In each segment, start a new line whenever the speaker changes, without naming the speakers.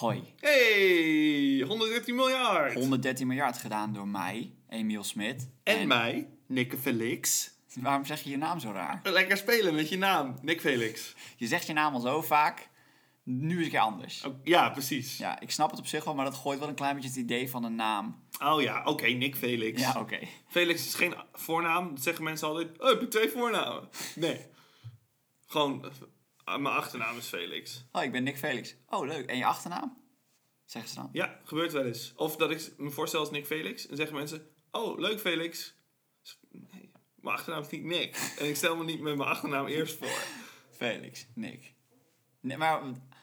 Hoi.
Hey, 113 miljard.
113 miljard gedaan door mij, Emiel Smit.
En, mij, Nick Felix.
Waarom zeg je je naam zo raar?
Lekker spelen met je naam, Nick Felix.
Je zegt je naam al zo vaak, nu is het keer anders.
Oh, ja, precies.
Ja, ik snap het op zich wel, maar dat gooit wel een klein beetje het idee van een naam.
Oh ja, oké, Nick Felix.
Ja, oké.
Felix is geen voornaam. Dat zeggen mensen altijd. Oh, heb je twee voornamen? Nee. Gewoon, mijn achternaam is Felix.
Oh, ik ben Nick Felix. Oh, leuk. En je achternaam? Zeggen ze dan.
Ja, gebeurt wel eens. Of dat ik me voorstel als Nick Felix. En zeggen mensen, oh, leuk Felix. Nee, mijn achternaam is niet Nick. En ik stel me niet met mijn achternaam eerst voor.
Felix, Nick. Nee, maar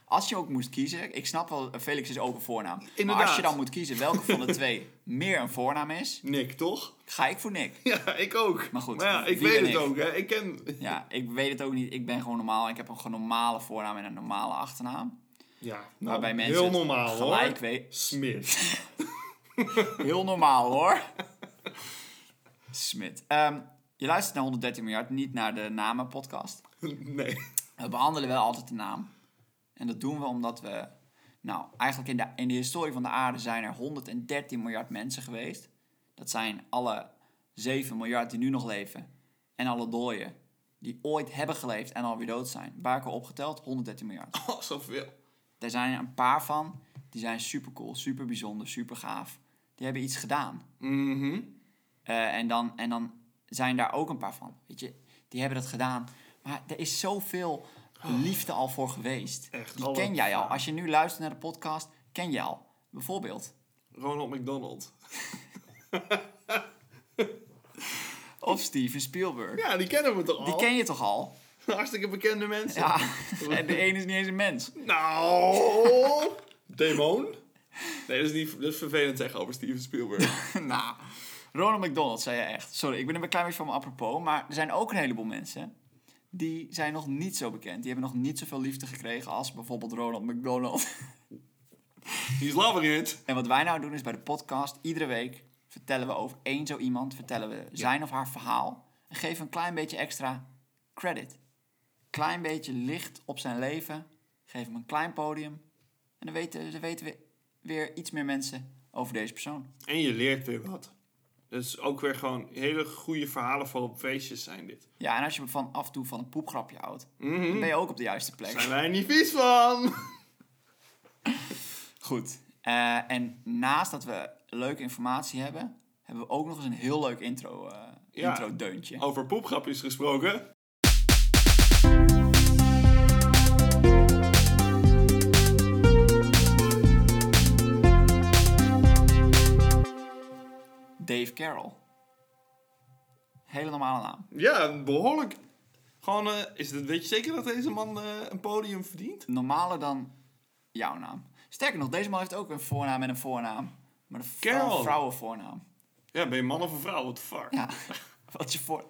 als je ook moest kiezen, ik snap wel, Felix is ook een voornaam. Maar
Inderdaad.
als je dan moet kiezen welke van de twee meer een voornaam is,
Nick, toch?
ga ik voor Nick.
Ja, ik ook.
Maar goed,
ja, ik weet het
ik?
ook, hè. Ik ken...
Ja, ik weet het ook niet. Ik ben gewoon normaal. Ik heb een normale voornaam en een normale achternaam.
Ja,
Waarbij mensen
heel normaal,
gelijk
hoor. Smit.
Heel normaal hoor. Smit. Ehm, je luistert naar 113 miljard, niet naar de namen podcast.
nee.
We behandelen wel altijd de naam. En dat doen we omdat we... Nou, eigenlijk in de, in de historie van de aarde zijn er 113 miljard mensen geweest. Dat zijn alle 7 miljard die nu nog leven. En alle dooien die ooit hebben geleefd en alweer dood zijn. Elkaar opgeteld 113 miljard.
Oh, zoveel.
Er zijn er een paar van, die zijn super cool, super bijzonder, super gaaf. Die hebben iets gedaan.
Mhm.
Eh, en, dan, en dan zijn daar ook een paar van. Weet je, die hebben dat gedaan. Maar er is zoveel liefde al voor geweest.
Echt,
Die ken jij al. Als je nu luistert naar de podcast, ken je al. Bijvoorbeeld.
Ronald McDonald.
Of Steven Spielberg.
Ja, die kennen we toch al?
Die ken je toch al?
Hartstikke bekende mensen.
Ja. en de ene is niet eens een mens.
Nou, demon? Nee, dat is, niet, dat is vervelend zeggen over Steven Spielberg.
nou, Ronald McDonald zei je echt. Sorry, ik ben er een klein beetje van me apropos. Maar er zijn ook een heleboel mensen die zijn nog niet zo bekend. Die hebben nog niet zoveel liefde gekregen als bijvoorbeeld Ronald McDonald.
He's loving it.
En wat wij nou doen is bij de podcast, iedere week vertellen we over één zo iemand, vertellen we zijn of haar verhaal en geven een klein beetje extra credit. Klein beetje licht op zijn leven, geven hem een klein podium en dan weten, dan weten we weer iets meer mensen over deze persoon.
En je leert weer wat. Dus ook weer gewoon hele goede verhalen voor op feestjes zijn dit.
Ja, en als je van af en toe van een poepgrapje houdt,
Mhm.
dan ben je ook op de juiste plek.
Zijn wij niet vies van?
Goed. Eh, en naast dat we leuke informatie hebben, hebben we ook nog eens een heel leuk intro, eh
Ja.
intro deuntje.
Over poepgrapjes gesproken.
Dave Carroll. Hele normale naam.
Ja, behoorlijk. Gewoon, eh, is het, weet je zeker dat deze man eh, een podium verdient?
Normaler dan jouw naam. Sterker nog, deze man heeft ook een voornaam en een voornaam. Maar een vrou-
Carroll.
vrouwenvoornaam.
Ja, ben je man of een vrouw? What the fuck?
Ja, wat is je voor...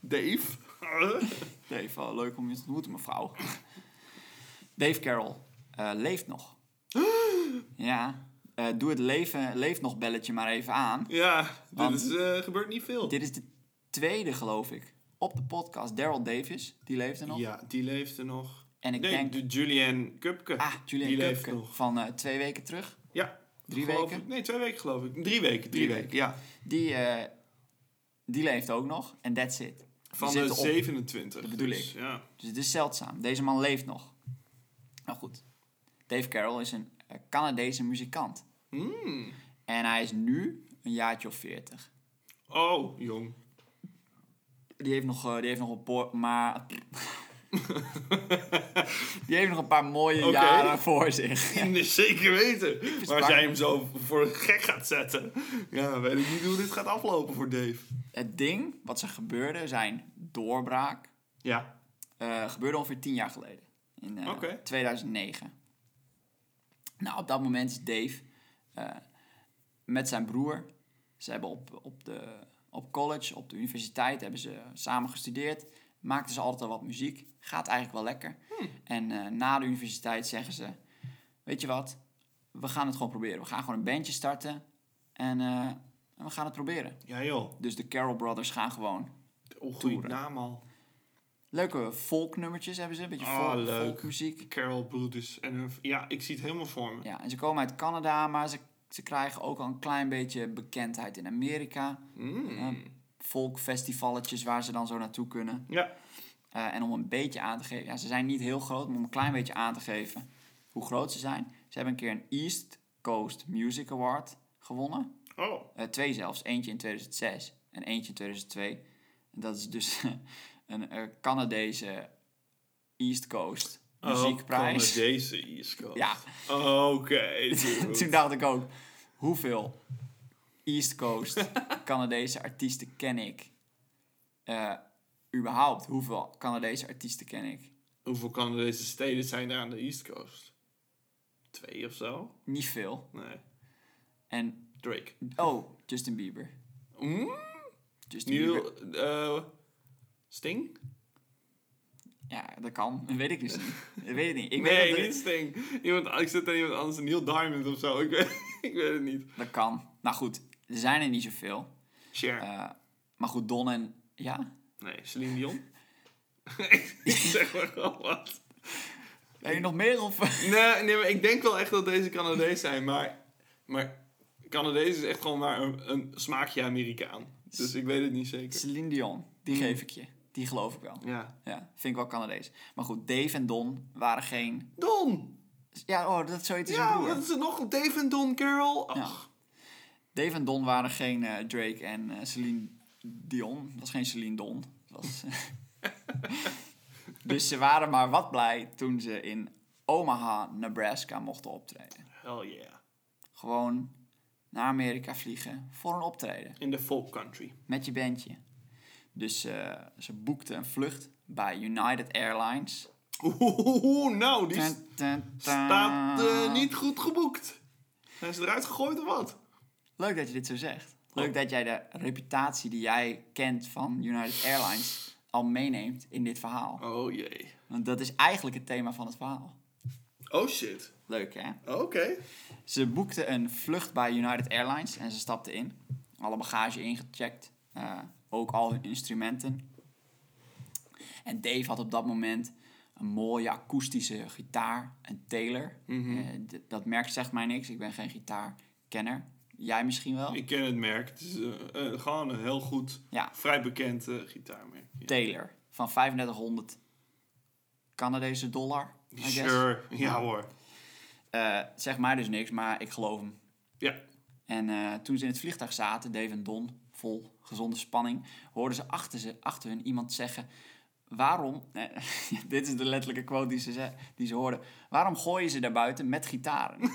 Dave?
Dave, wel leuk om je te ontmoeten, mevrouw. Dave Carroll eh, leeft nog. ja, eh, doe het leven, leeft nog belletje maar even aan.
ja, dit is, eh, gebeurt niet veel.
Dit is de tweede, geloof ik, op de podcast. Daryl Davis, die leefde nog.
Ja, die leeft er nog.
En ik
nee,
denk,
de Julian Kupke.
ah, Julian
die leeft
Kupke
nog.
van eh, twee weken terug.
Ja.
Drie weken?
ik. Nee, twee weken geloof ik. Drie weken, drie,
Drie
weken,
weken.
ja.
Die, die leeft ook nog. En that's it.
Van de
zitten op-
27.
Dat bedoel
dus,
ik.
Ja.
Dus het is zeldzaam. Deze man leeft nog. Nou goed. Dave Carroll is een Canadese muzikant. En hij is nu een jaartje of 40.
Oh, jong.
Die heeft nog, eh, die heeft nog een paar... Maar... die heeft nog een paar mooie jaren voor zich.
Zeker weten. Maar als jij hem zo voor een gek gaat zetten, ja, weet ik niet hoe dit gaat aflopen voor Dave.
Het ding wat er gebeurde, zijn doorbraak,
Ja.
eh, gebeurde ongeveer 10 jaar geleden. In eh,
Oké.
2009. Nou, op dat moment is Dave eh, met zijn broer. Ze hebben op, op, de, op college, op de universiteit, hebben ze samen gestudeerd. Maakten ze altijd al wat muziek. Gaat eigenlijk wel lekker. En eh, na de universiteit zeggen ze... Weet je wat? We gaan het gewoon proberen. We gaan gewoon een bandje starten. En, eh, we gaan het proberen.
Ja, joh.
Dus de Carroll Brothers gaan gewoon
Oh, goede
Toeren.
naam al.
Leuke folknummertjes hebben ze. Een beetje
Ah,
folk,
leuk.
folkmuziek.
Carol Brutus. En ja, ik zie het helemaal voor me.
Ja, en ze komen uit Canada, maar ze, ze krijgen ook al een klein beetje bekendheid in Amerika.
Mm.
Ja. Folkfestivalletjes waar ze dan zo naartoe kunnen.
Ja.
Eh, en om een beetje aan te geven, ja, ze zijn niet heel groot, maar om een klein beetje aan te geven hoe groot ze zijn. Ze hebben een keer een East Coast Music Award gewonnen.
Oh.
Eh, twee zelfs, eentje in 2006 en eentje in 2002. En dat is dus een Canadese East Coast muziekprijs.
Oh, deze East Coast.
Ja.
Oké. dude.
Toen dacht ik ook, hoeveel East Coast Canadese artiesten ken ik? Eh, überhaupt, hoeveel Canadese artiesten ken ik?
Hoeveel Canadese steden zijn er aan de East Coast? Twee of zo?
Niet veel.
Nee.
En,
Drake.
oh, Justin Bieber.
Mm?
Justin Bieber.
Eh, Sting?
Ja, dat kan. Dat weet ik dus niet. Ik weet het niet. Ik
nee,
weet dat,
niet Sting. Iemand, ik zit aan iemand anders, Neil Diamond of zo. Ik weet, ik weet het niet.
dat kan. Nou goed, er zijn er niet zoveel.
Cher.
Eh, maar goed, Don en... Ja?
nee, Celine Dion. ik zeg maar gewoon wat.
Heb je nog meer of...
Nee, nee, maar ik denk wel echt dat deze Canadees zijn, maar, maar Canadees is echt gewoon maar een, een smaakje Amerikaan. Dus ik weet het niet zeker.
Celine Dion, die
Mm.
geef ik je. Die geloof ik wel.
Ja.
Ja, vind ik wel Canadees. Maar goed, Dave en Don waren geen...
Don!
Ja, oh, dat is zoiets een
Ja,
broer.
wat is er nog? Dave en Don Carroll? Ach,
Dave en Don waren geen eh, Drake en eh, Celine Dion. Dat was geen Celine Don. Dat was, dus ze waren maar wat blij toen ze in Omaha, Nebraska mochten optreden.
hell yeah.
Gewoon naar Amerika vliegen voor een optreden.
In de folk country.
Met je bandje. Dus eh, ze boekten een vlucht bij United Airlines.
Oeh, nou, die staat eh, niet goed geboekt. Zijn ze eruit gegooid of wat?
Leuk dat je dit zo zegt. Leuk dat jij de reputatie die jij kent van United Airlines al meeneemt in dit verhaal.
Oh jee.
Want dat is eigenlijk het thema van het verhaal.
Oh shit.
Leuk hè?
Oké.
Ze boekten een vlucht bij United Airlines en ze stapten in. Alle bagage ingecheckt. eh, ook al hun instrumenten. En Dave had op dat moment een mooie akoestische gitaar, een Taylor.
Mhm.
Eh, dat merk zegt mij niks, ik ben geen gitaarkenner. Jij misschien wel?
Ik ken het merk. Het is eh, eh, gewoon een heel goed,
Ja,
vrij bekend gitaarmerk. Ja.
Taylor van 3500 Canadese dollar. I guess.
Sure. Ja hoor.
Eh, zeg mij dus niks, maar ik geloof hem.
Ja.
En toen ze in het vliegtuig zaten, Dave en Don, vol gezonde spanning, hoorden ze achter, ze, achter hun iemand zeggen: Waarom, dit is de letterlijke quote die ze, ze, die ze hoorden, waarom gooien ze daar buiten met gitaren?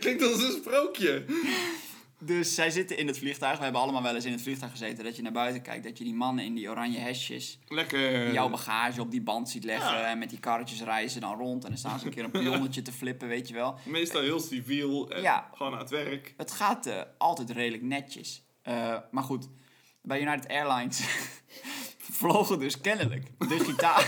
Klinkt als een sprookje.
Dus zij zitten in het vliegtuig, we hebben allemaal wel eens in het vliegtuig gezeten, dat je naar buiten kijkt, dat je die mannen in die oranje hesjes
Lekker.
jouw bagage op die band ziet leggen
Ja.
en met die karretjes reizen dan rond en dan staan ze een keer een pionnetje te flippen, weet je wel.
Meestal heel civiel. En
Ja.
Gewoon aan het werk.
Het gaat eh, altijd redelijk netjes. Eh, maar goed, bij United Airlines vlogen dus kennelijk de gitaar.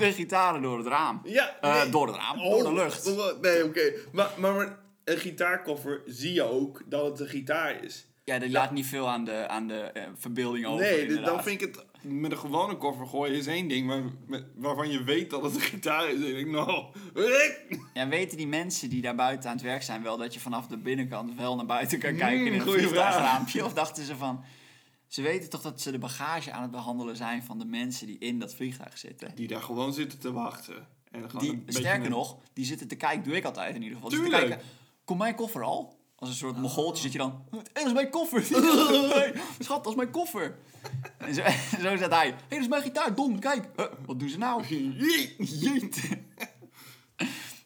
De gitaren door het raam.
Ja.
Eh, door het raam,
Oh,
door de lucht.
oh, Nee, oké. Maar, maar, maar een gitaarkoffer zie je ook dat het een gitaar is.
Ja, die laat niet veel aan de, aan de eh, verbeelding over.
nee,
inderdaad.
dan vind ik het... Met een gewone koffer gooien is één ding, maar met, waarvan je weet dat het een gitaar is. En ik denk, nou...
Ja, weten die mensen die daar buiten aan het werk zijn wel dat je vanaf de binnenkant wel naar buiten kan kijken in
Mm,
een vliegtuigraampje? Of dachten ze van, ze weten toch dat ze de bagage aan het behandelen zijn van de mensen die in dat vliegtuig zitten?
Die daar gewoon zitten te wachten. En dan
Die, sterker
een-
nog, die zitten te kijken, doe ik altijd in ieder geval. Te
Tuurlijk.
kijken, kom mijn koffer al? Als een soort mogoltje zit je dan, hé, dat is mijn koffer. hey, schat, dat is mijn koffer. En zo, zo zat hij, hé, dat is mijn gitaar, Don, kijk. Wat doen ze nou? Jeet.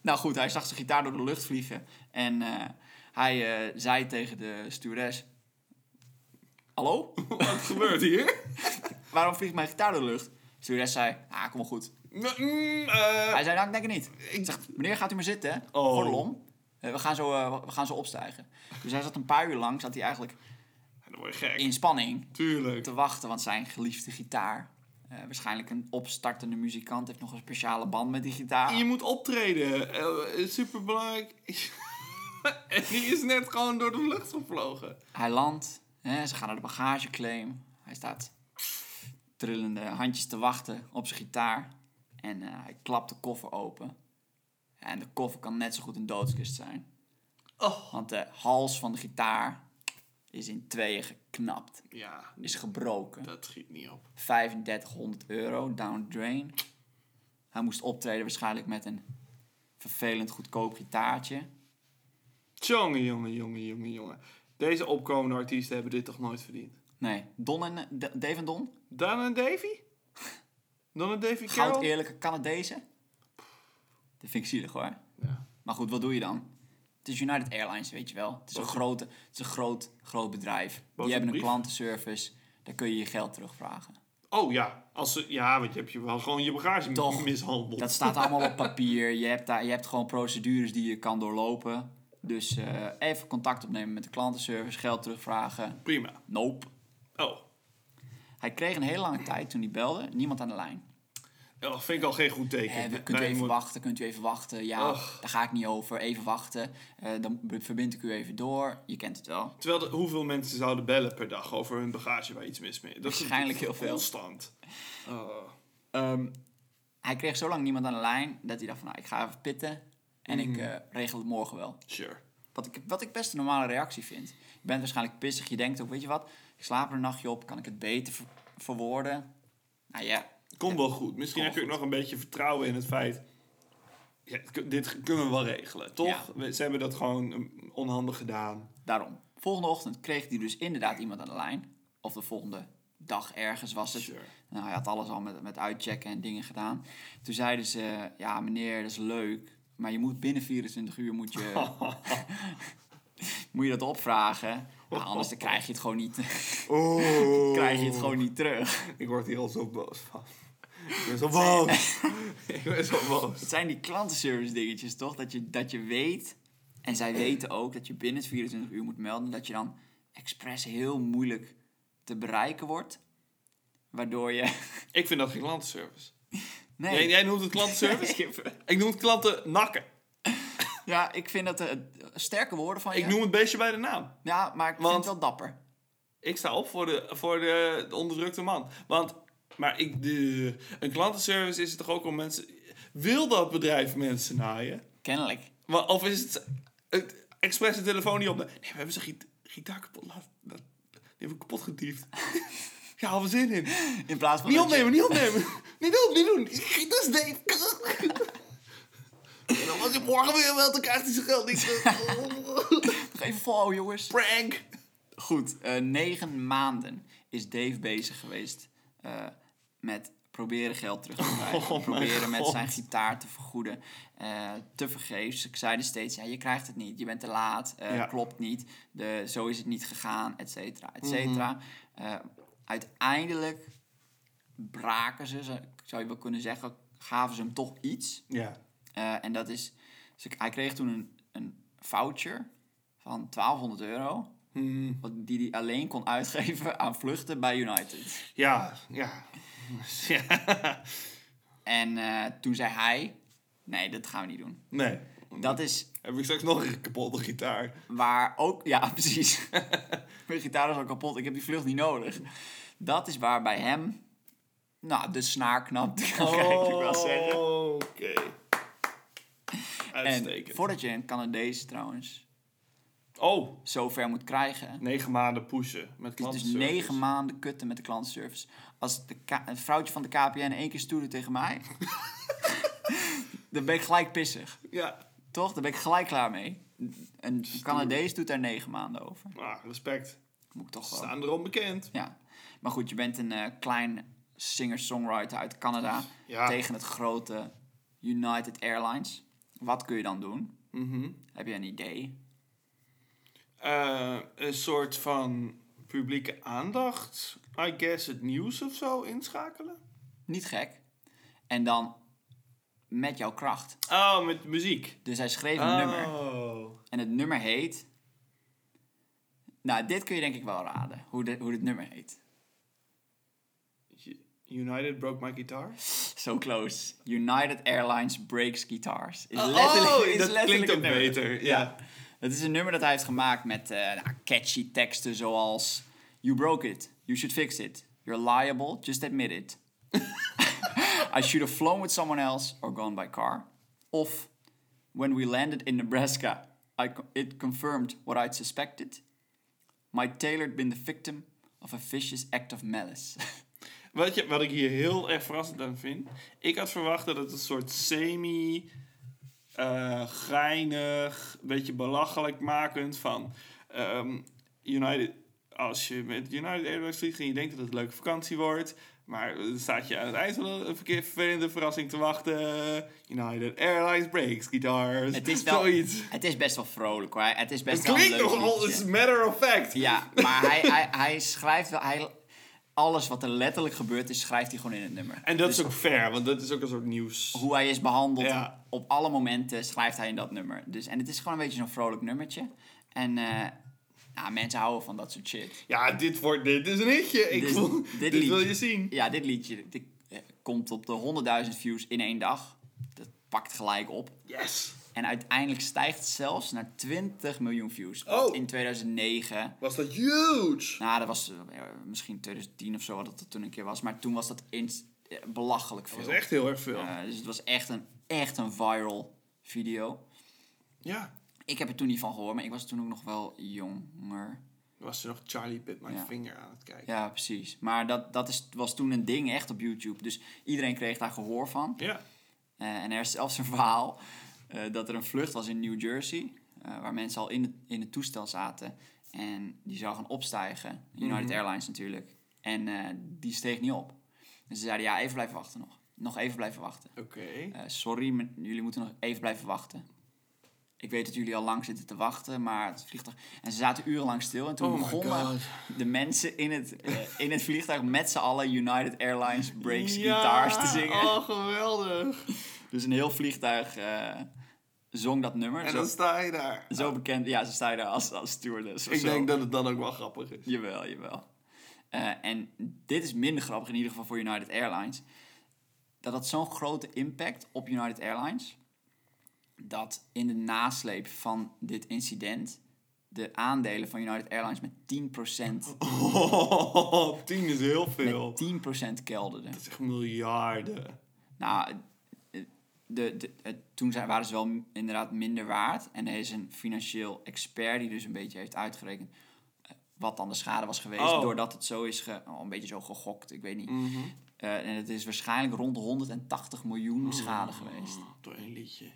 nou goed, hij zag zijn gitaar door de lucht vliegen. En eh, hij eh, zei tegen de stewardess... Hallo?
Wat gebeurt hier?
Waarom vliegt mijn gitaar door de lucht? De stewardess zei, ah, kom maar goed.
Mm, eh,
Hij zei, nou, ik denk het niet. Ik zeg, meneer, gaat u maar zitten?
Oh.
Gordel om. Eh, we, gaan zo, eh, we gaan zo opstijgen. Dus hij zat een paar uur lang, zat hij eigenlijk
dan word je gek.
in spanning
Tuurlijk.
te wachten. Want zijn geliefde gitaar... waarschijnlijk een opstartende muzikant heeft nog een speciale band met die gitaar.
Je moet optreden. Uh, Super belangrijk. en die is net gewoon door de lucht gevlogen.
Hij landt, Hè, ze gaan naar de bagageclaim. Hij staat trillende handjes te wachten op zijn gitaar. En eh, hij klapt de koffer open. En de koffer kan net zo goed een doodskist zijn.
Oh.
Want de hals van de gitaar is in tweeën geknapt.
Ja,
Is gebroken.
dat schiet niet op.
3500 euro, down the drain. Hij moest optreden waarschijnlijk met een vervelend goedkoop gitaartje.
Jongen, jongen, jongen, jongen, jongen. Deze opkomende artiesten hebben dit toch nooit verdiend?
Nee, Don en, eh, D- Dave en Don?
Dan en Davy? Don en Davy
Goud
Carroll?
eerlijke Canadezen? Dat vind ik zielig hoor.
Ja.
Maar goed, wat doe je dan? Het is United Airlines, weet je wel. Het is een, grote, het is een groot, groot bedrijf. Die hebben een
brief?
klantenservice. Daar kun je je geld terugvragen.
Oh ja, als ze, ja, want je hebt je wel gewoon je bagage
Toch.
mishandeld.
Dat staat allemaal op papier. Je hebt, daar, je hebt gewoon procedures die je kan doorlopen. Dus eh, even contact opnemen met de klantenservice, geld terugvragen.
Prima.
Nope.
Oh,
Hij kreeg een hele lange tijd toen hij belde, niemand aan de lijn.
dat vind ik al geen goed teken.
Eh, kunt u even
moet-
wachten, kunt u even wachten? Ja,
Och.
daar ga ik niet over. Even wachten. Eh, dan verbind ik u even door. Je kent het wel.
Terwijl de, hoeveel mensen zouden bellen per dag over hun bagage waar iets mis mee? Dat is
Waarschijnlijk heel veel.
Constant. Oh.
Ehm, hij kreeg zo lang niemand aan de lijn dat hij dacht van, nou, ik ga even pitten. En ik eh, regel het morgen wel.
Sure.
Wat ik, wat ik best een normale reactie vind. Je bent waarschijnlijk pissig. Je denkt ook, weet je wat? Ik slaap er een nachtje op. Kan ik het beter ver- verwoorden? Nou ja,
Komt wel goed. Misschien
Komt
heb je ook nog een beetje vertrouwen in het feit. Ja, dit kunnen we wel regelen, toch?
Ja.
We- Ze hebben dat gewoon um, onhandig gedaan.
daarom. Volgende ochtend kreeg hij dus inderdaad iemand aan de lijn. Of de volgende dag ergens was het.
Sure.
Nou, hij had alles al met, met uitchecken en dingen gedaan. Toen zeiden ze, ja meneer, dat is leuk. Maar je moet binnen 24 uur moet je, moet je dat opvragen. Nou, anders dan krijg je het gewoon niet,
Oh.
krijg je het gewoon niet terug.
Ik word hier al zo boos van. Ik ben zo boos. ik ben zo boos.
Het zijn die klantenservice dingetjes toch? Dat je, dat je weet, en zij weten ook, dat je binnen 24 uur moet melden. Dat je dan expres heel moeilijk te bereiken wordt. Waardoor je...
Ik vind dat geen klantenservice.
Nee,
Jij, jij noemt het klantenservice? ik noem het klanten nakken.
ja, ik vind dat eh, sterke woorden van je.
Ik noem het beestje bij de naam.
Ja, maar ik
Want-
vind het wel dapper.
Ik sta op voor de, voor de, de onderdrukte man. Want, maar ik, de, een klantenservice is het toch ook om mensen... Wil dat bedrijf mensen naaien?
Kennelijk.
Maar, of is het, het expres de telefoon niet op? Nee, we hebben giet- gitaar kapot laten. Die hebben we kapot getiefd. hadden we zin in.
In plaats van
Niet
dat je-
opnemen, niet opnemen. niet doen, niet doen. Dat is Dave. En dan als je morgen weer wel, dan krijgt hij zijn geld niet.
Nog even volhouden, jongens.
Prank.
Goed, eh, negen maanden is Dave bezig geweest eh, met proberen geld terug te krijgen.
Oh mijn
proberen met
God.
zijn gitaar te vergoeden. eh te vergeefs. Ik zeiden steeds, ja, je krijgt het niet. Je bent te laat. eh,
Ja.
Klopt niet. De, zo is het niet gegaan, et cetera, et cetera.
Mhm.
Eh, uiteindelijk braken ze, zou- je wel kunnen zeggen, gaven ze hem toch iets.
Ja.
Eh, en dat is, dus ik- hij kreeg toen een, een voucher van 1200 euro.
Hmm.
Wat, die hij alleen kon uitgeven aan vluchten bij United.
Ja, ja. ja.
En eh, toen zei hij, nee, dat gaan we niet doen.
Nee.
Dat is
Heb ik straks nog een kapotte gitaar.
waar ook, ja precies. Mijn gitaar is al kapot, ik heb die vlucht niet nodig. Dat is waar bij hem, nou, de snaar knapt, kan ik wel zeggen.
Oké.
En
Uitstekend.
voordat je een Canadees trouwens
Oh,
zo ver moet krijgen,
negen maanden pushen met
Het is dus
klantenservice.
negen maanden kutten met de klantenservice. Als de het vrouwtje van de KPN één keer stoerde tegen mij, dan ben ik gelijk pissig.
Ja.
Toch? Daar ben ik gelijk klaar mee. Een Canadees doet daar negen maanden over.
Ah, respect.
Moet ik toch wel.
Staan erom bekend.
Ja. Maar goed, je bent een eh, klein singer-songwriter uit Canada
Ja.
tegen het grote United Airlines. Wat kun je dan doen?
Mhm.
Heb je een idee?
Eh, een soort van publieke aandacht. I guess het nieuws of zo inschakelen.
Niet gek. En dan met jouw kracht.
Oh, met muziek.
Dus hij schreef een nummer.
Oh.
En het nummer heet. Nou, dit kun je denk ik wel raden. Hoe, de, hoe dit nummer heet.
United broke my guitar.
So close. United Airlines Breaks Guitars. Is
Oh,
is
dat
letterlijk
klinkt ook
nummer.
beter, ja.
Het is een nummer dat hij heeft gemaakt met eh, nou, catchy teksten zoals... You broke it. You should fix it. You're liable. Just admit it. I should have flown with someone else or gone by car. Of when we landed in Nebraska, I it confirmed what I'd suspected. My tailor had been the victim of a vicious act of malice.
Wat, je, wat ik hier heel erg verrassend aan vind. Ik had verwacht dat het een soort semi... eh geinig, een beetje belachelijk makend van... ehm, United, als je met United Airlines vliegt en je denkt dat het een leuke vakantie wordt... Maar dan staat je aan het eind van een vervelende verrassing te wachten. United Airlines breaks guitars.
Het is wel-
Zoiets.
het is best wel vrolijk hoor. Het is best
Het
wel
klinkt nogal, it's matter of fact.
Ja, maar hij, hij, hij schrijft wel... Hij, alles wat er letterlijk gebeurd is, schrijft hij gewoon in het nummer.
En dat
Dus
is ook fair, want dat is ook een soort nieuws.
hoe hij is behandeld
Ja.
op alle momenten schrijft hij in dat nummer. Dus, en het is gewoon een beetje zo'n vrolijk nummertje. En eh, ja, mensen houden van dat soort shit.
Ja, dit, wordt, dit is een hitje. Ik
Dit-
voel,
dit
dit, wil je zien.
Ja, dit liedje dit, eh, komt op de 100.000 views in één dag. Dat pakt gelijk op.
Yes.
En uiteindelijk stijgt het zelfs naar 20 miljoen views.
Oh.
In 2009
Was dat huge?
Nou, dat was eh, misschien 2010 of zo dat het toen een keer was. Maar toen was dat ins- eh, belachelijk veel.
Dat was echt heel erg veel.
Eh, dus het was echt een, echt een viral video.
ja.
Ik heb er toen niet van gehoord, maar ik was toen ook nog wel jonger.
Was er nog Charlie Pit My
Ja.
Finger aan het kijken.
Ja, precies. Maar dat, dat is, was toen een ding echt op YouTube. Dus iedereen kreeg daar gehoor van.
Ja.
Eh, en er is zelfs een verhaal eh, dat er een vlucht was in New Jersey. eh, waar mensen al in het, in het toestel zaten. En die zou gaan opstijgen. United Airlines natuurlijk. En die steeg niet op. Dus ze zeiden, ja, even blijven wachten nog. Nog even blijven wachten.
Oké.
Eh, sorry, jullie moeten nog even blijven wachten. Ik weet dat jullie al lang zitten te wachten, maar het vliegtuig... En ze zaten urenlang stil en toen
Oh
begonnen de mensen in het, eh, in het vliegtuig met z'n allen United Airlines Breaks
Ja,
Guitars te zingen.
Oh, geweldig.
Dus een heel vliegtuig eh, zong dat nummer.
En
zo,
dan sta je daar.
zo bekend. Ja, ze staan daar als, als stewardess.
Ik
zo.
denk dat het dan ook wel grappig is.
Jawel, jawel. Eh, en dit is minder grappig, in ieder geval voor United Airlines. Dat had zo'n grote impact op United Airlines. Dat in de nasleep van dit incident de aandelen van United Airlines met 10%,
Oh, tien is heel veel.
met 10% kelderden.
Dat is echt miljarden.
Nou, de, de, toen zijn, waren ze wel inderdaad minder waard. En er is een financieel expert die dus een beetje heeft uitgerekend eh, wat dan de schade was geweest.
Oh.
Doordat het zo is, ge, oh, een beetje zo gegokt, ik weet niet.
Mhm.
Eh, en het is waarschijnlijk rond de 180 miljoen schade geweest.
Door een liedje.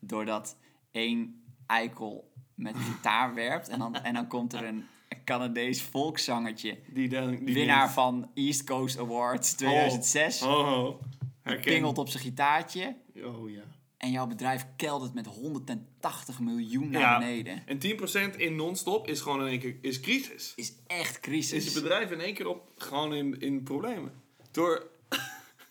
Doordat één eikel met een gitaar werpt en dan, en dan komt er een Canadees volkszangertje.
Die dan, die
Winnaar van East Coast Awards 2006.
Oh, oh. Herken.
Pingelt op zijn gitaartje.
Oh ja.
En jouw bedrijf keldert met 180 miljoen naar
Ja.
beneden.
En 10% in non-stop is gewoon in één keer is crisis.
Is echt
Is
crisis.
je bedrijf in één keer op, gewoon in, in problemen. Door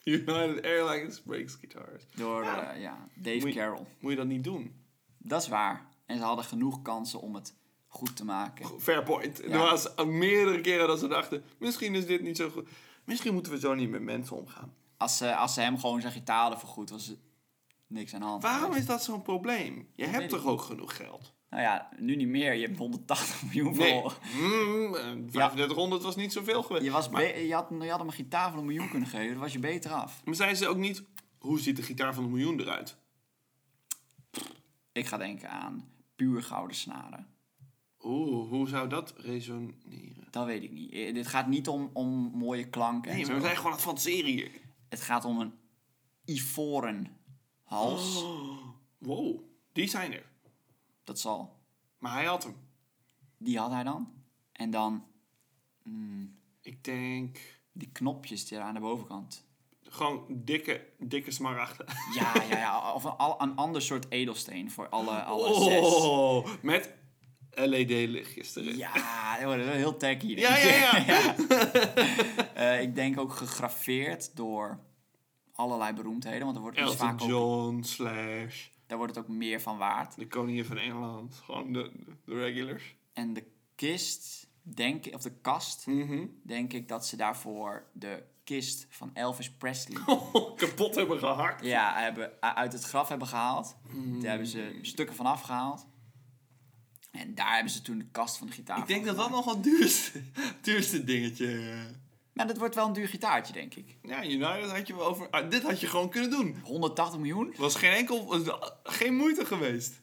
United Airlines breaks guitars.
Door eh, ja, Dave
Moet je-
Carroll.
Moet je dat niet doen.
Dat is waar. En ze hadden genoeg kansen om het goed te maken.
Fair point.
Ja.
Er was meerdere keren dat ze dachten, misschien is dit niet zo goed. Misschien moeten we zo niet met mensen omgaan.
Als ze, als ze hem gewoon zijn gitaar hadden vergoed, was er niks aan de hand.
Waarom is dat zo'n probleem? Je hebt toch ook genoeg geld?
Nou ja, nu niet meer. Je hebt 180 miljoen
Nee.
verloren.
Mm, eh, 3500 was niet zoveel geweest.
Je, was
maar,
je, had, je had hem een gitaar van een miljoen kunnen geven. Dan was je beter af.
maar zeiden ze ook niet, hoe ziet de gitaar van een miljoen eruit?
Ik ga denken aan puur gouden snaren.
Oeh, hoe zou dat resoneren?
Dat weet ik niet. Eh, Dit gaat niet om, om mooie klanken. en
Nee, maar we zijn gewoon aan het fantaseren hier.
Het gaat om een ivoren hals.
Oh, wow, die zijn er.
Dat zal.
Maar hij had hem.
Die had hij dan. En dan mm,
Ik denk
die knopjes die aan de bovenkant.
gewoon dikke, dikke smaragden.
Ja, ja, ja. Of een, al- een ander soort edelsteen voor alle, alle zes.
Oh, met LED-lichtjes erin.
Ja, dat wordt heel tacky.
Ja,
ik.
ja, ja.
Eh, ik denk ook gegraveerd door allerlei beroemdheden. Want er wordt, dus vaak ook,
John, Slash,
daar wordt het ook meer van waard.
de koningin van Engeland. Gewoon de, de regulars.
En de kist, denk ik, of de kast,
Mhm.
denk ik dat ze daarvoor de kist van Elvis Presley
Kapot hebben gehakt.
ja, hebben, uit het graf hebben gehaald. Daar hebben ze stukken van afgehaald. En daar hebben ze toen de kast van de gitaar
Ik denk dat dat nog wel het duurste, duurste dingetje...
Maar dat wordt wel een duur gitaartje, denk ik.
Ja, United had je wel over... ah, dit had je gewoon kunnen doen.
180 miljoen.
was geen enkel... was geen moeite geweest.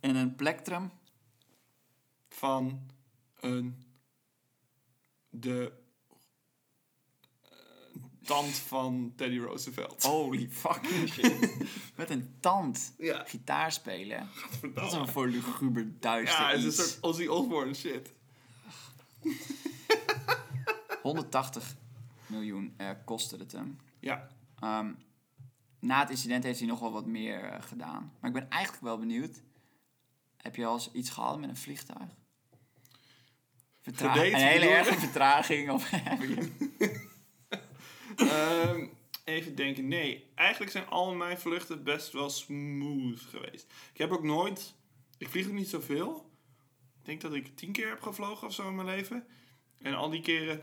En een plectrum.
Van een... De... eh, tand van Teddy Roosevelt.
Holy fucking shit. Met een tand.
Ja.
Gitaar spelen. Dat is een voor luguber duister
Ja, het is een soort Ozzy Osbourne shit.
180 miljoen eh, kostte het hem.
Ja.
Ehm, na het incident heeft hij nog wel wat meer eh, gedaan. Maar ik ben eigenlijk wel benieuwd. Heb je al eens iets gehad met een vliegtuig? Vertra-
Gedate,
een hele erge vertraging? Of
Ehm, even denken. Nee, eigenlijk zijn al mijn vluchten best wel smooth geweest. Ik heb ook nooit... Ik vlieg ook niet zoveel. Ik denk dat ik tien keer heb gevlogen of zo in mijn leven. En al die keren...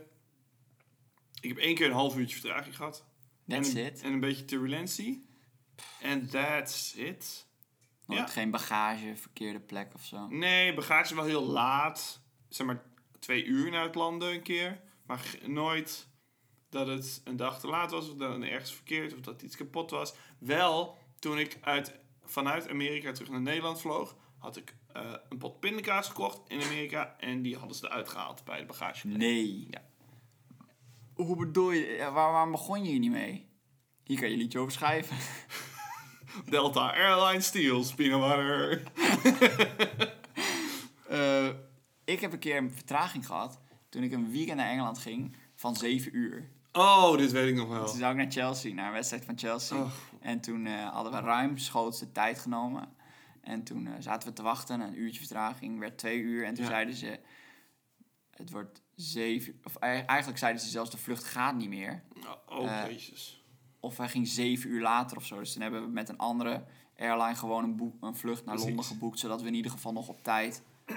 Ik heb één keer een half uurtje vertraging gehad.
That's
en, een-
it.
En een beetje turbulentie. En that's it.
Nooit
Ja.
geen bagage, verkeerde plek of zo.
Nee, bagage wel heel laat. Zeg maar twee uur naar het landen een keer. Maar nooit dat het een dag te laat was. Of dat het ergens verkeerd of dat iets kapot was. Wel, toen ik uit, vanuit Amerika terug naar Nederland vloog... had ik eh, een pot pindakaas gekocht in Amerika. En die hadden ze eruit gehaald bij de bagage.
Nee.
Ja.
Hoe bedoel je? Waar, waarom begon je hier niet mee? Hier kan je een liedje over schrijven.
Delta Airlines Steals peanut butter.
Eh, ik heb een keer een vertraging gehad toen ik een weekend naar Engeland ging van 7 uur.
Oh, dit weet ik nog wel.
Toen zou ik naar Chelsea, naar een wedstrijd van Chelsea.
Oh.
En toen eh, hadden we ruimschoots de tijd genomen. En toen eh, zaten we te wachten, een uurtje vertraging, werd twee uur. En toen
Ja.
zeiden ze, het wordt zeven Of ei- eigenlijk zeiden ze zelfs, de vlucht gaat niet meer.
Oh, oh
Eh,
jezus.
Of hij ging zeven uur later of zo. Dus toen hebben we met een andere airline gewoon een, boek, een vlucht naar
Precies.
Londen geboekt. Zodat we in ieder geval nog op tijd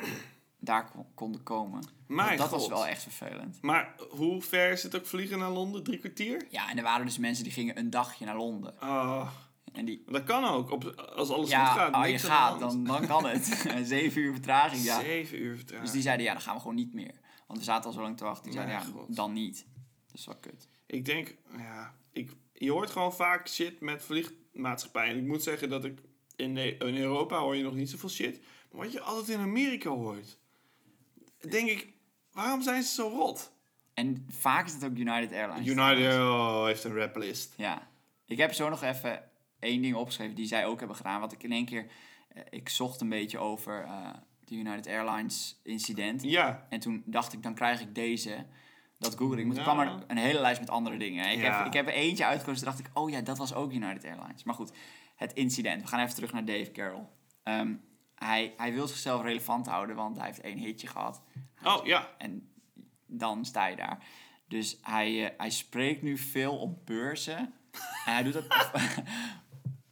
daar kon- konden komen. Want dat was wel echt vervelend.
Maar hoe ver is het ook vliegen naar Londen? Drie kwartier?
Ja, en er waren dus mensen die gingen een dagje naar Londen.
Ah,
En die,
dat kan ook. Op, als alles goed
ja,
gaat.
als je
niks aan
gaat, dan, dan kan het. Zeven uur vertraging, ja.
Zeven uur vertraging.
Dus die zeiden, ja, dan gaan we gewoon niet meer. Want we zaten al zo lang te wachten. Die zeiden, ja,
god.
dan niet. Dat is wel kut.
Ik denk, ja, ik, je hoort gewoon vaak shit met vliegmaatschappijen. En ik moet zeggen dat ik in, Ne- in Europa hoor je nog niet zoveel shit. Maar wat je altijd in Amerika hoort, denk ik, waarom zijn ze zo rot?
En vaak is het ook United Airlines.
United oh, heeft een raplist.
Ja. Ik heb zo nog even één ding opgeschreven die zij ook hebben gedaan. Wat ik in één keer... eh, ik zocht een beetje over eh, de United Airlines incident.
Ja,
En toen dacht ik, dan krijg ik deze. Dat google ik. Maar toen kwam er een hele lijst met andere dingen. Ik,
Ja.
heb, ik heb er eentje uitgekozen. Toen dacht ik, oh ja, dat was ook United Airlines. Maar goed, het incident. We gaan even terug naar Dave Carroll. Ehm, hij, hij wil zichzelf relevant houden, want hij heeft één hitje gehad.
oh ja.
En dan sta je daar. Dus hij, eh, hij spreekt nu veel op beurzen. en hij doet dat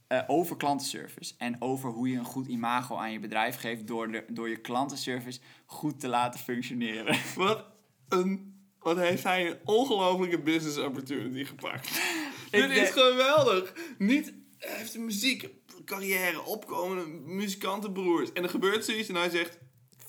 eh, over klantenservice. En over hoe je een goed imago aan je bedrijf geeft... door, de, door je klantenservice goed te laten functioneren.
Wat een... Wat heeft hij een ongelofelijke business opportunity gepakt. Dit is geweldig. Niet, hij heeft een muziek carrière, opkomende muzikantenbroers. En er gebeurt zoiets en hij zegt...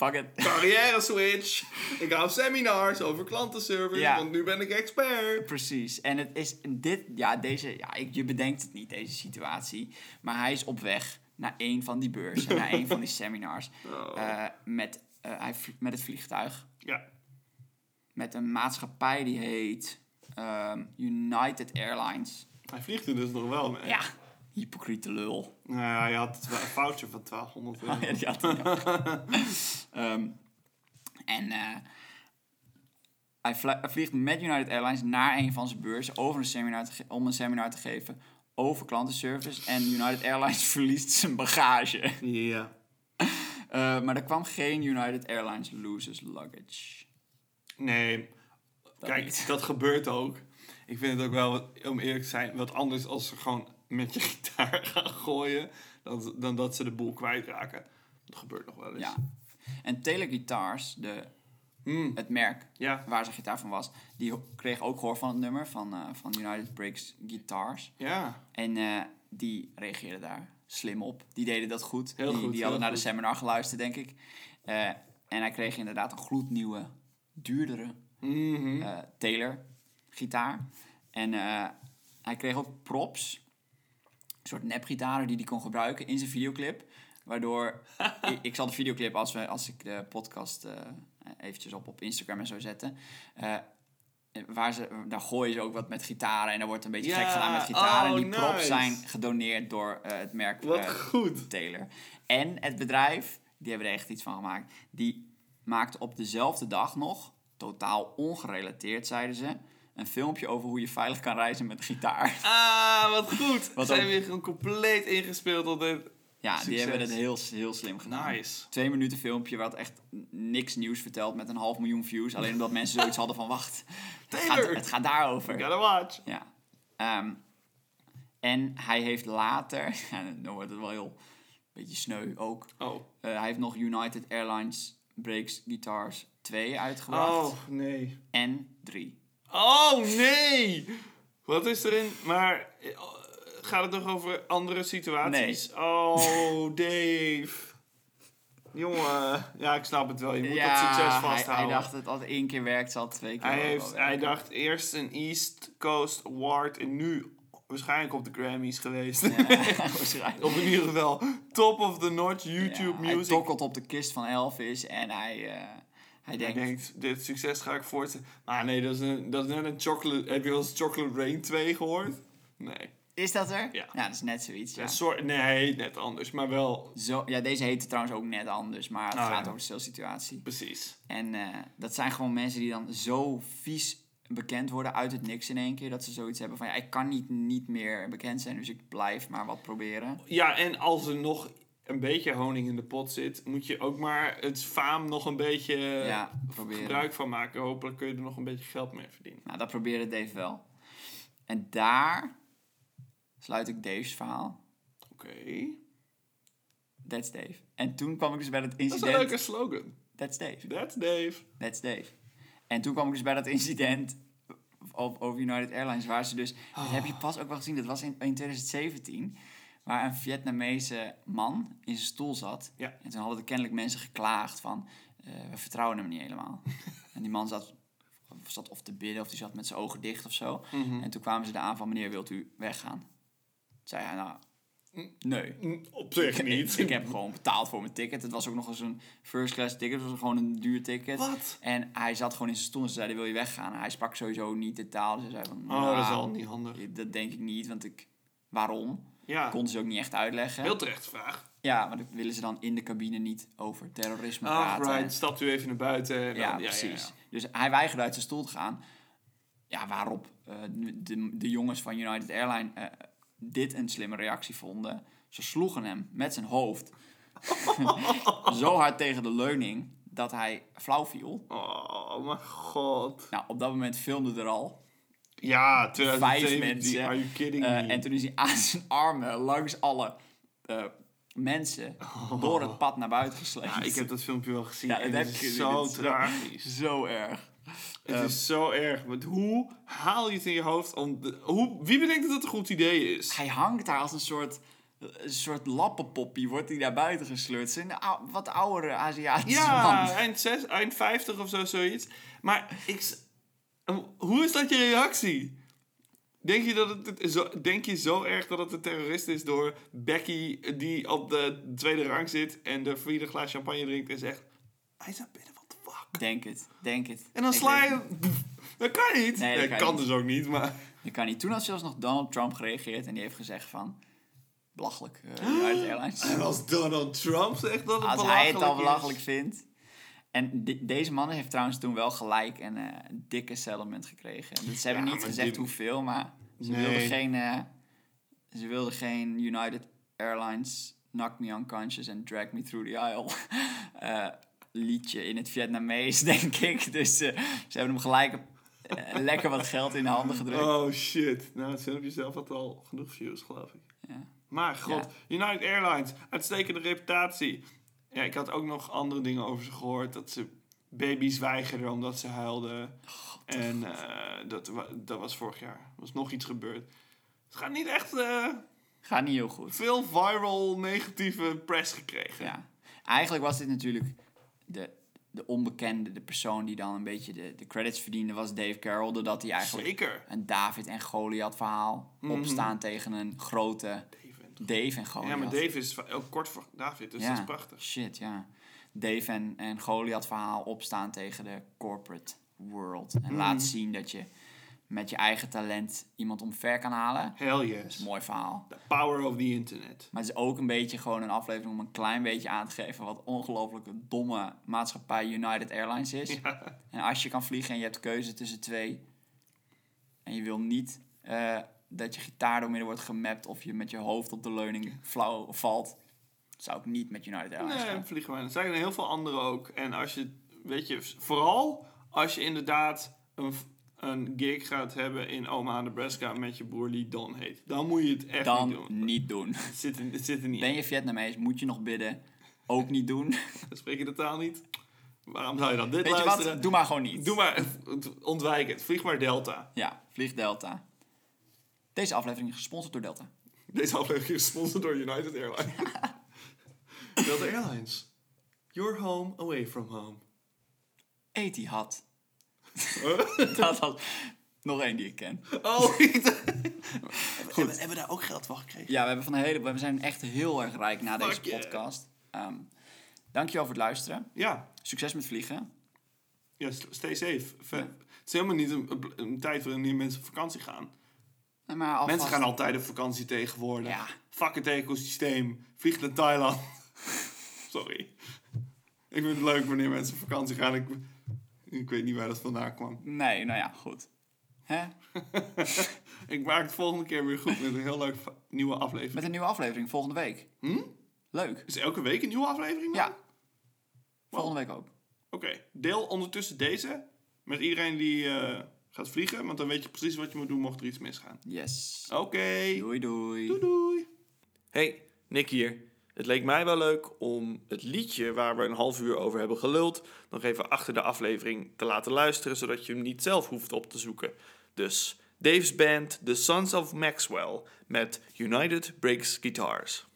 Fuck it.
Carrière switch. Ik ga op seminars over klantenservice,
Ja.
want nu ben ik expert.
Precies. En het is dit, ja, deze, ja, ik, je bedenkt het niet, deze situatie. Maar hij is op weg naar een van die beurzen, naar een van die seminars.
Oh.
eh, met, eh, hij, vlie- met het vliegtuig.
Ja.
Met een maatschappij die heet ehm, United Airlines.
Hij vliegt er dus nog wel mee.
Ja, hypocriete lul.
Nou ja, hij had een voucher van 1200 euro.
Ja, die had ook. Ehm, en eh, hij, vlie- hij vliegt met United Airlines naar een van zijn beurzen over een seminar te om een seminar te geven over klantenservice. En United Airlines verliest zijn bagage.
Ja.
Eh, maar er kwam geen United Airlines loses luggage.
Nee, kijk,
niet.
dat gebeurt ook. Ik vind het ook wel, om eerlijk te zijn, wat anders als ze gewoon met je gitaar gaan gooien... dan, dan dat ze de boel kwijtraken. Dat gebeurt nog wel eens.
Ja. En Taylor Guitars, de,
Hmm,
het merk
ja,
waar zijn gitaar van was, die kreeg ook gehoor van het nummer van, eh, van United Breaks Guitars.
ja.
En eh, die reageerde daar slim op. Die deden dat goed.
Heel
die,
goed,
Die hadden naar de seminar geluisterd, denk ik. Eh, en hij kreeg inderdaad een gloednieuwe, duurdere eh, Taylor gitaar. En hij kreeg ook props. Een soort nepgitaren die hij kon gebruiken in zijn videoclip. Waardoor, ik, ik zal de videoclip als, we, als ik de podcast eh, eventjes op, op Instagram en zo zetten. eh, waar ze, daar gooien ze ook wat met gitaren en daar wordt een beetje gek gedaan met gitaren.
oh,
en die props
nice.
zijn gedoneerd door eh, het merk
Wat goed.
Taylor. En het bedrijf, die hebben er echt iets van gemaakt. Die maakte op dezelfde dag nog, totaal ongerelateerd zeiden ze, een filmpje over hoe je veilig kan reizen met gitaar.
Ah, wat goed.
Wat
Ze
ook-
hebben weer gewoon compleet ingespeeld op dit.
Ja, die hebben het heel, heel slim gedaan.
Nice.
Twee minuten filmpje wat echt niks nieuws vertelt met een half miljoen views. Alleen omdat mensen zoiets hadden van wacht, het gaat, het gaat daarover.
Gotta watch.
Ja. Ehm, en hij heeft later, dan wordt het wel heel beetje sneu ook.
Oh.
Eh, hij heeft nog United Airlines Breaks Guitars 2 uitgebracht.
Oh, nee.
En 3.
Oh, nee! Wat is erin? Maar eh, gaat het nog over andere situaties? Oh, Dave. Jongen. Ja, ik snap het wel. Je moet dat succes vasthouden.
hij dacht dat als één keer werkt, zal het twee keer
Hij, heeft,
werken.
hij dacht eerst een East Coast Award en nu waarschijnlijk op de Grammys geweest.
Ja, waarschijnlijk.
of in ieder geval top of the notch YouTube
Ja, Hij
music.
tokkelt op de kist van Elvis en hij, eh, hij
Hij
denkt...
dit succes ga ik voortzetten. Maar nee, dat is, een, dat is net een chocolate... Heb je wel eens Chocolate Rain 2 gehoord? Nee.
Is dat er?
Ja.
dat is net zoiets. Ja.
Soort, nee, net anders. Maar wel,
Zo, ja, deze heette trouwens ook net anders, maar het
Oh,
gaat
ja.
over dezelfde situatie.
precies.
En eh, dat zijn gewoon mensen die dan zo vies bekend worden uit het niks in één keer. Dat ze zoiets hebben van, ja, ik kan niet, niet meer bekend zijn, dus ik blijf maar wat proberen.
Ja, en als er nog een beetje honing in de pot zit... moet je ook maar het faam nog een beetje
ja, proberen.
gebruik van maken. Hopelijk kun je er nog een beetje geld mee verdienen.
Nou, dat probeerde Dave wel. En daar sluit ik Dave's verhaal.
Oké.
That's Dave. En toen kwam ik dus bij dat
Dat is een
incident.
leuke slogan.
That's Dave.
That's Dave.
That's Dave. En toen kwam ik dus bij dat incident op, over United Airlines, waar ze dus... Dat heb je pas ook wel gezien, dat was in, in 2017... waar een Vietnamese man in zijn stoel zat.
Ja.
En toen hadden er kennelijk mensen geklaagd van... eh, we vertrouwen hem niet helemaal. en die man zat, zat of te bidden of die zat met zijn ogen dicht of zo.
Mhm.
En toen kwamen ze aan van... meneer, wilt u weggaan? Zei hij, nou... Nee.
Op zich niet.
ik heb gewoon betaald voor mijn ticket. Het was ook nog eens een first class ticket. Het was gewoon een duur ticket.
Wat?
En hij zat gewoon in zijn stoel en ze zeiden, wil je weggaan? En hij sprak sowieso niet de taal. Hij zei van,
Oh, dat is
nou,
al niet handig.
Dat denk ik niet, want ik... Waarom?
Ja,
Kon ze ook niet echt uitleggen.
heel terecht vraag.
Ja, maar dan willen ze dan in de cabine niet over terrorisme
Ah,
praten.
right. Stapt u even naar buiten. en dan-
Ja, precies. Dus hij weigerde uit zijn stoel te gaan. Ja, waarop eh, de, de jongens van United Airlines eh, dit een slimme reactie vonden. Ze sloegen hem met zijn hoofd zo hard tegen de leuning dat hij flauw viel.
Oh, mijn god.
Nou, op dat moment filmde er al.
Ja,
Vijf
2017.
mensen.
Are you kidding
Eh,
me?
en toen is hij aan zijn armen langs alle eh, mensen door het pad naar buiten gesleept.
ja, ik heb dat filmpje wel gezien.
Ja,
en
dat
het is zo tragisch.
Zo erg.
Het
Ehm,
is zo erg. Want hoe haal je het in je hoofd om... de- hoe, wie bedenkt dat het een goed idee is?
Hij hangt daar als een soort, een soort lappenpoppie, wordt hij naar buiten gesleurd. Zijn wat oudere Aziatische
Ja,
man.
eind, zes, eind 50 of zo, zoiets. Maar ik, hoe is dat je reactie? Denk je, dat het, zo, denk je zo erg dat het een terrorist is door Becky die op de tweede rang zit en de vierde glaas champagne drinkt en zegt... Hij is binnen, what the fuck?
Denk het, denk het.
En dan sla je... Dat kan niet.
Nee, dat kan
kan
niet.
dus ook niet, maar...
Dat kan niet. Toen had zelfs nog Donald Trump gereageerd en die heeft gezegd van... Belachelijk, uh, United Airlines.
En als Donald Trump zegt dat het
Als hij het al
belachelijk is.
belachelijk vindt. En de- deze man heeft trouwens toen wel gelijk een eh, dikke settlement gekregen. Dus ze hebben
Ja,
niet gezegd hoeveel, maar ze
Nee.
wilden geen... eh, ze wilden geen United Airlines Knock Me Unconscious and Drag Me Through the Aisle eh, liedje in het Vietnamees, denk ik. Dus ze hebben hem gelijk lekker wat geld in de handen gedrukt.
Oh shit. Nou, het filmpje zelf had al genoeg views, geloof ik.
Ja.
Maar god, United Airlines, uitstekende reputatie. Ja, ik had ook nog andere dingen over ze gehoord. Dat ze baby's weigerden omdat ze huilden. en eh, dat, dat was vorig jaar. Er was nog iets gebeurd. Het gaat niet echt... eh,
Gaat niet heel goed.
Veel viral negatieve press gekregen.
Ja. Eigenlijk was dit natuurlijk de, de onbekende, de persoon die dan een beetje de, de credits verdiende, was Dave Carroll. Doordat hij eigenlijk
Zeker.
een David en Goliath verhaal opstaan tegen een grote Dave en Goliath.
Ja, maar Dave is ook kort voor David, dus
Ja,
dat is prachtig.
Shit, ja. Dave en, en Goliath verhaal opstaan tegen de corporate world. En laat zien dat je met je eigen talent iemand omver kan halen.
Hell
Dat
yes.
is een mooi verhaal.
The power of the internet.
Maar het is ook een beetje gewoon een aflevering om een klein beetje aan te geven wat ongelooflijk domme maatschappij United Airlines is.
Ja.
En als je kan vliegen en je hebt keuze tussen twee. En je wil niet eh, dat je gitaar door midden wordt gemapt of je met je hoofd op de leuning flauw valt. Zou ik niet met United Airlines
Nee,
gaan.
vliegen wij. Er zijn er heel veel anderen ook. En als je, weet je, vooral als je inderdaad een, een gig gaat hebben in Omaha, Nebraska met je broer die Don heet. Dan moet je het echt
Dan
niet doen.
niet doen.
Het zit, er, het zit er niet
Ben je Vietnamees, moet je nog bidden. Ook niet doen.
in. Spreek je de taal niet? Waarom zou je dan dit
Weet je wat? Doe maar gewoon niet.
Doe maar, ontwijk het. Vlieg maar Delta.
Ja, vlieg Delta. Deze aflevering is gesponsord door Delta.
Deze aflevering is gesponsord door United Airlines. Delta Airlines. Your home away from home.
Etihad. Dat was nog één die ik ken.
Oh, Goed. Hebben, we daar ook geld voor gekregen?
Ja, we, hebben van een hele, we zijn echt heel erg rijk na deze
yeah.
podcast. Ehm dankjewel voor het luisteren.
Ja.
Succes met vliegen.
Ja, st- stay safe. Het is helemaal niet een, een- een tijd waarin mensen op vakantie gaan.
Maar alvast-
Mensen gaan altijd op vakantie tegenwoordig.
Ja.
Fuck het ecosysteem. Vlieg naar Thailand. Sorry. Ik vind het leuk wanneer mensen op vakantie gaan. Ik, ik weet niet waar dat vandaan kwam.
Nee, nou ja, goed. Hè?
Ik maak het volgende keer weer goed met een heel leuk nieuwe aflevering.
Met een nieuwe aflevering volgende week.
Hm?
Leuk.
Is elke week een nieuwe aflevering? dan?
Ja. Volgende week ook.
Oké. Deel ondertussen deze met iedereen die eh, gaat vliegen. Want dan weet je precies wat je moet doen mocht er iets misgaan.
Yes.
Oké.
Doei doei.
Doei doei. Hey, Nick hier. Het leek mij wel leuk om het liedje waar we een half uur over hebben geluld nog even achter de aflevering te laten luisteren, zodat je hem niet zelf hoeft op te zoeken. Dus Dave's band The Sons of Maxwell met United Breaks Guitars.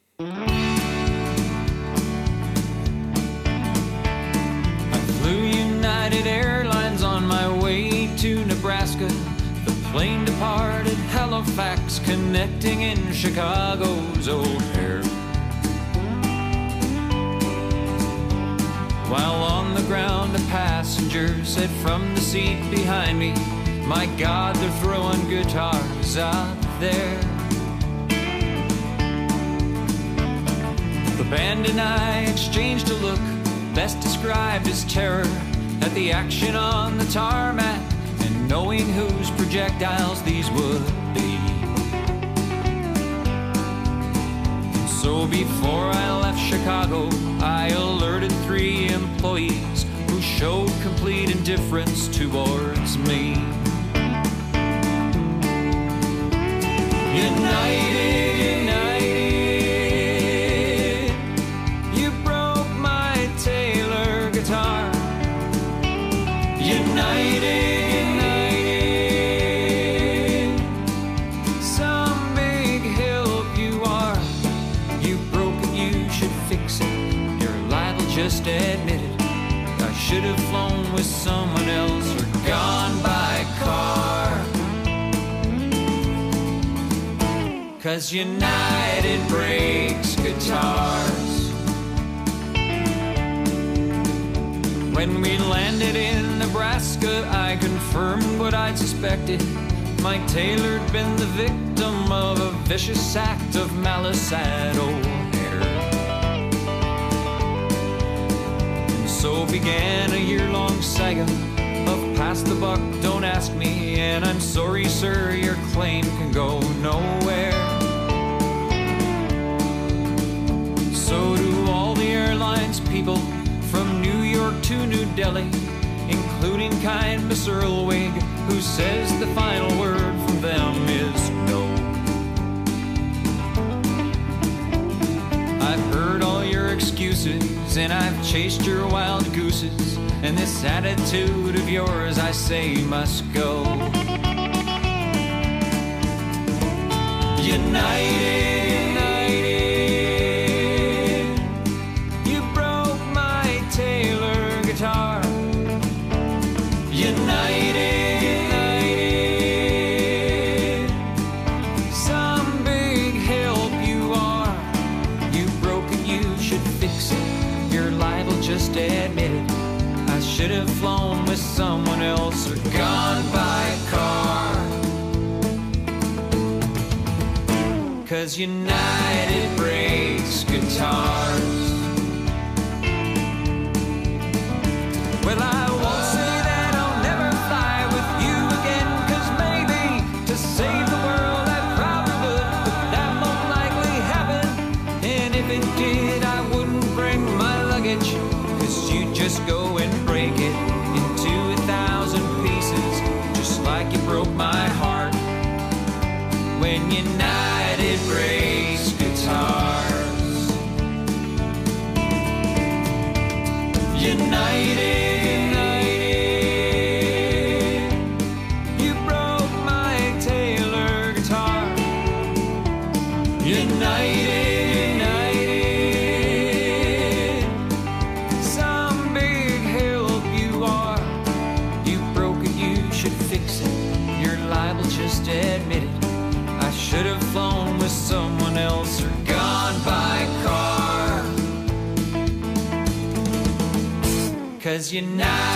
Plane departed Halifax, connecting in Chicago's O'Hare. While on the ground, a passenger said from the seat behind me, My God, they're throwing guitars out there. The band and I exchanged a look, best described as terror, at the action on the tarmac, knowing whose projectiles these would be. So before I left Chicago, I alerted three employees who showed complete indifference towards me. United, united, you broke my Taylor guitar. United, Cause United breaks guitars. When we landed in Nebraska, I confirmed what I'd suspected. Mike Taylor'd been the victim of a vicious act of malice at O'Hare. And so began a year long saga of pass the buck, don't ask me. And I'm sorry, sir, your claim can go nowhere. People from New York to New Delhi, including kind Miss Earlwig, who says the final word from them is no. I've heard all your excuses and I've chased your wild gooses, and this attitude of yours, I say, must go. United when United breaks guitars. United, Cause United breaks